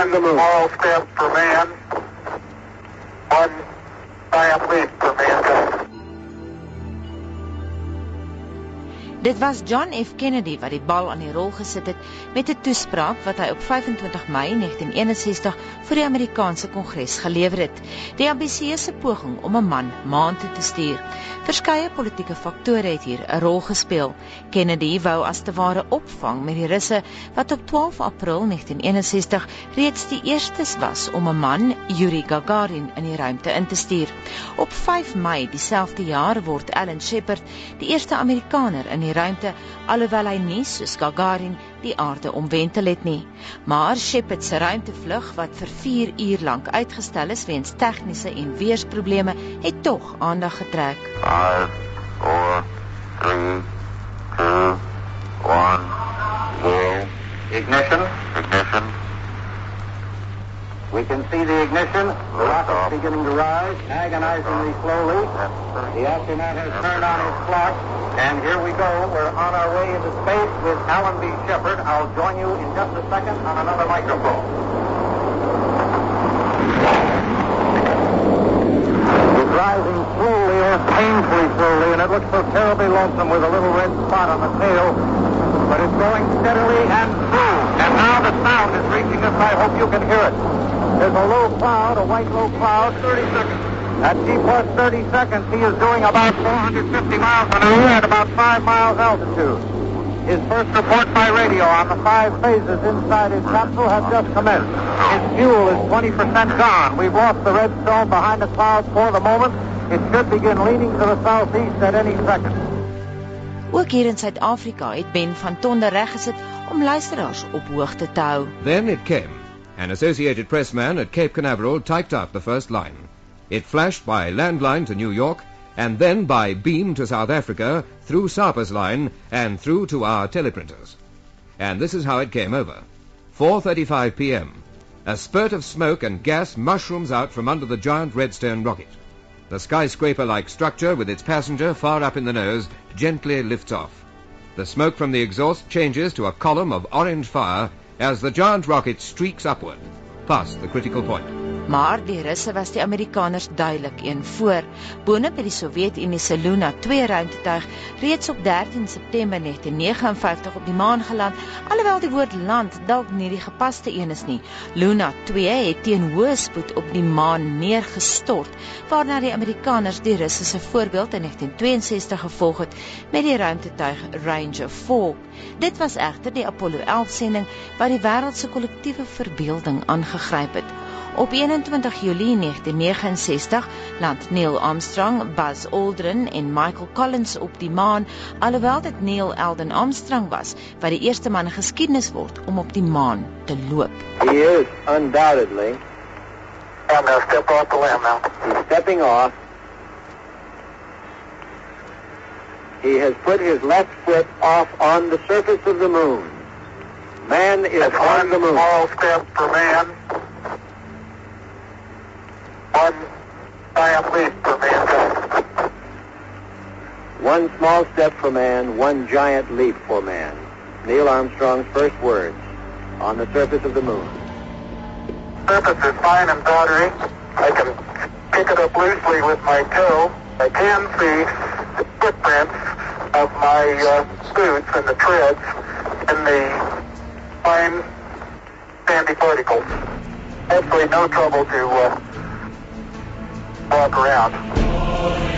one small step for man, one giant leap for mankind. Dit was John F Kennedy wat die bal aan die rol gesit het met 'n toespraak wat hy op 25 Mei 1961 vir die Amerikaanse Kongres gelewer het. Die ambisieuse poging om 'n man maan toe te stuur. Verskeie politieke faktore het hier 'n rol gespeel. Kennedy wou as te ware opvang met die Russe wat op 12 April 1961 reeds die eerstes was om 'n man, Yuri Gagarin, in die ruimte in te stuur. Op 5 Mei dieselfde jaar word Alan Shepard die eerste Amerikaner in die die ruimte alhoewel hy nie soos Gagarin die aarde omwentel het nie. Maar Shepard se ruimtevlug wat vir 4 uur lank uitgestel is weens tegniese en weersprobleme het tog aandag getrek. 5 4 3 2 1 Ignition. Ignition. We can see the ignition. The rocket beginning to rise, agonizingly slowly. The astronaut has turned on his clock, and here we go. We're on our way into space with Alan B. Shepard. I'll join you in just a second on another microphone. It's rising slowly or painfully slowly, and it looks so terribly lonesome with a little red spot on the tail. But it's going steadily and through. And now the sound is reaching us. I hope you can hear it. There's a low cloud, a white low cloud, 30 seconds. At T plus 30 seconds, he is doing about 450 miles an hour at about 5 miles altitude. His first report by radio on the five phases inside his capsule has just commenced. His fuel is 20% gone. We've lost the red stone behind the clouds for the moment. It should begin leaning to the southeast at any second. Ook hier in Suid-Afrika het Ben van Tonder reggesit om luisteraars op hoogte te hou. Then it came. An Associated Press man at Cape Canaveral typed out the first line. It flashed by landline to New York and then by beam to South Africa through Sapa's line and through to our teleprinters. And this is how it came over. 4.35 p.m. A spurt of smoke and gas mushrooms out from under the giant Redstone rocket. The skyscraper-like structure with its passenger far up in the nose gently lifts off. The smoke from the exhaust changes to a column of orange fire as the giant rocket streaks upward, past the critical point. Maar die Russe was die Amerikaners duidelik een voor. Boonop het die Sowjetunie se Luna 2 ruimtetuig reeds op 13 September 1959 op die maan geland, alhoewel die woord land dalk nie die gepaste een is nie. Luna 2 het teen hoë spoed op die maan neergestort, waarna die Amerikaners die Russe se voorbeeld in 1962 gevolg het met die ruimtetuig Ranger 4. Dit was egter die Apollo 11 sending wat die wêreld se kollektiewe verbeelding aangegryp het. Op 21 Julie 1969 land Neil Armstrong, Buzz Aldrin en Michael Collins op die maan, alhoewel dit Neil Alden Armstrong was wat die eerste man in geskiedenis word om op die maan te loop. He is undoubtedly. I'm going to step off the limb now. He's stepping off. He has put his left foot off on the surface of the moon. Man is That's on the moon. Small step for man. Giant leap for mankind. One small step for man, one giant leap for man. Neil Armstrong's first words on the surface of the moon. Surface is fine and powdery. I can pick it up loosely with my toe. I can see the footprints of my uh, boots and the treads in the fine sandy particles. Hopefully no trouble to uh, walk around.